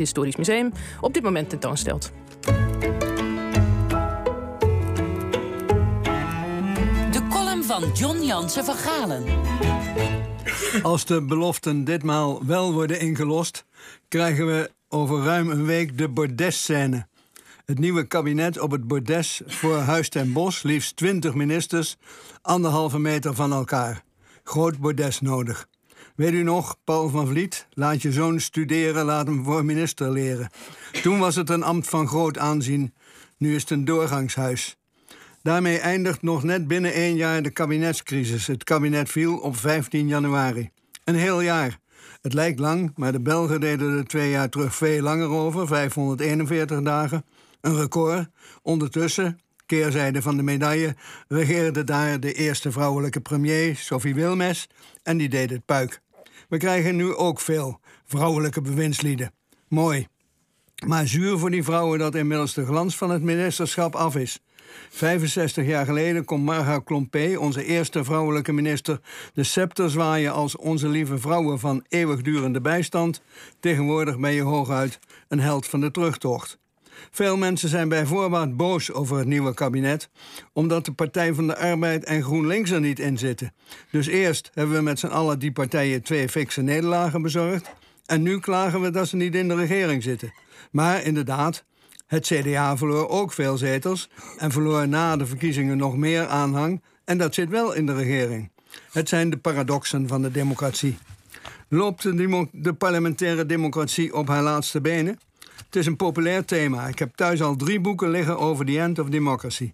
Historisch Museum op dit moment tentoonstelt. De column van John Jansen van Galen. Als de beloften ditmaal wel worden ingelost, krijgen we over ruim een week de bordesscène. Het nieuwe kabinet op het bordes voor Huis ten Bos, liefst 20 ministers, anderhalve meter van elkaar. Groot bordes nodig. Weet u nog, Paul van Vliet? Laat je zoon studeren, laat hem voor minister leren. Toen was het een ambt van groot aanzien, nu is het een doorgangshuis. Daarmee eindigt nog net binnen één jaar de kabinetscrisis. Het kabinet viel op 15 januari. Een heel jaar. Het lijkt lang, maar de Belgen deden er twee jaar terug veel langer over, 541 dagen. Een record. Ondertussen, keerzijde van de medaille, regeerde daar de eerste vrouwelijke premier, Sophie Wilmes, en die deed het puik. We krijgen nu ook veel vrouwelijke bewindslieden. Mooi. Maar zuur voor die vrouwen dat inmiddels de glans van het ministerschap af is. 65 jaar geleden kon Marga Klompé, onze eerste vrouwelijke minister, de scepter zwaaien als onze lieve vrouwen van eeuwigdurende bijstand. Tegenwoordig ben je hooguit een held van de terugtocht. Veel mensen zijn bij voorbaat boos over het nieuwe kabinet, omdat de Partij van de Arbeid en GroenLinks er niet in zitten. Dus eerst hebben we met z'n allen die partijen twee fikse nederlagen bezorgd. En nu klagen we dat ze niet in de regering zitten. Maar inderdaad, het CDA verloor ook veel zetels en verloor na de verkiezingen nog meer aanhang. En dat zit wel in de regering. Het zijn de paradoxen van de democratie. Loopt de, de parlementaire democratie op haar laatste benen? Het is een populair thema. Ik heb thuis al drie boeken liggen over the end of democracy.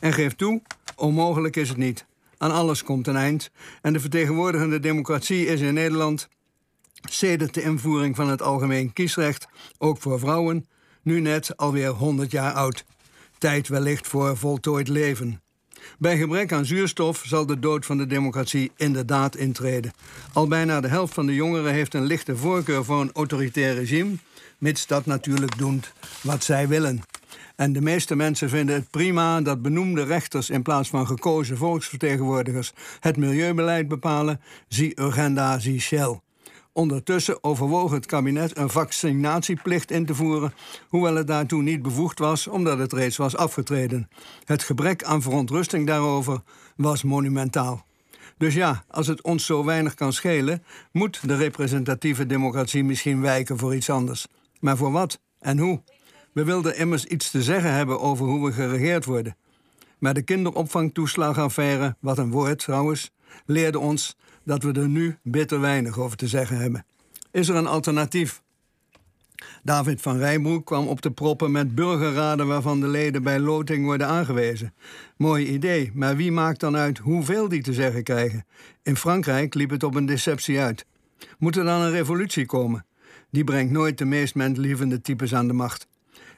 En geef toe, onmogelijk is het niet. Aan alles komt een eind. En de vertegenwoordigende democratie is in Nederland, sedert de invoering van het algemeen kiesrecht, ook voor vrouwen, nu net alweer 100 jaar oud. Tijd wellicht voor voltooid leven. Bij gebrek aan zuurstof zal de dood van de democratie inderdaad intreden. Al bijna de helft van de jongeren heeft een lichte voorkeur voor een autoritair regime, mits dat natuurlijk doet wat zij willen. En de meeste mensen vinden het prima dat benoemde rechters in plaats van gekozen volksvertegenwoordigers het milieubeleid bepalen. Zie Urgenda, zie Shell. Ondertussen overwoog het kabinet een vaccinatieplicht in te voeren, hoewel het daartoe niet bevoegd was omdat het reeds was afgetreden. Het gebrek aan verontrusting daarover was monumentaal. Dus ja, als het ons zo weinig kan schelen, moet de representatieve democratie misschien wijken voor iets anders. Maar voor wat en hoe? We wilden immers iets te zeggen hebben over hoe we geregeerd worden. Maar de kinderopvangtoeslagaffaire, wat een woord trouwens, leerde ons dat we er nu bitter weinig over te zeggen hebben. Is er een alternatief? David van Rijbroek kwam op de proppen met burgerraden waarvan de leden bij loting worden aangewezen. Mooi idee, maar wie maakt dan uit hoeveel die te zeggen krijgen? In Frankrijk liep het op een deceptie uit. Moet er dan een revolutie komen? Die brengt nooit de meest menslievende types aan de macht.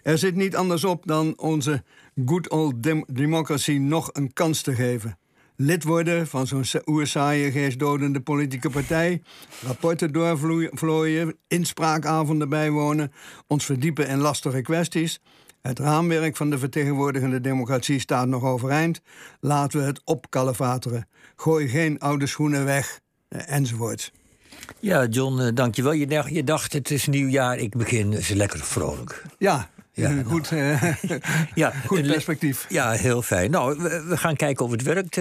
Er zit niet anders op dan onze good old dem democracy nog een kans te geven lid worden van zo'n oersaaie, geestdodende politieke partij, rapporten doorvlooien, inspraakavonden bijwonen, ons verdiepen in lastige kwesties. Het raamwerk van de vertegenwoordigende democratie staat nog overeind. Laten we het opkalevateren. Gooi geen oude schoenen weg, eh, enzovoort. Ja, John, eh, dankjewel. Je dacht, je dacht, het is nieuwjaar, ik begin is lekker vrolijk. Ja, ja, goed, uh, ja, goed perspectief. Ja, heel fijn. Nou, we, gaan kijken of het werkt.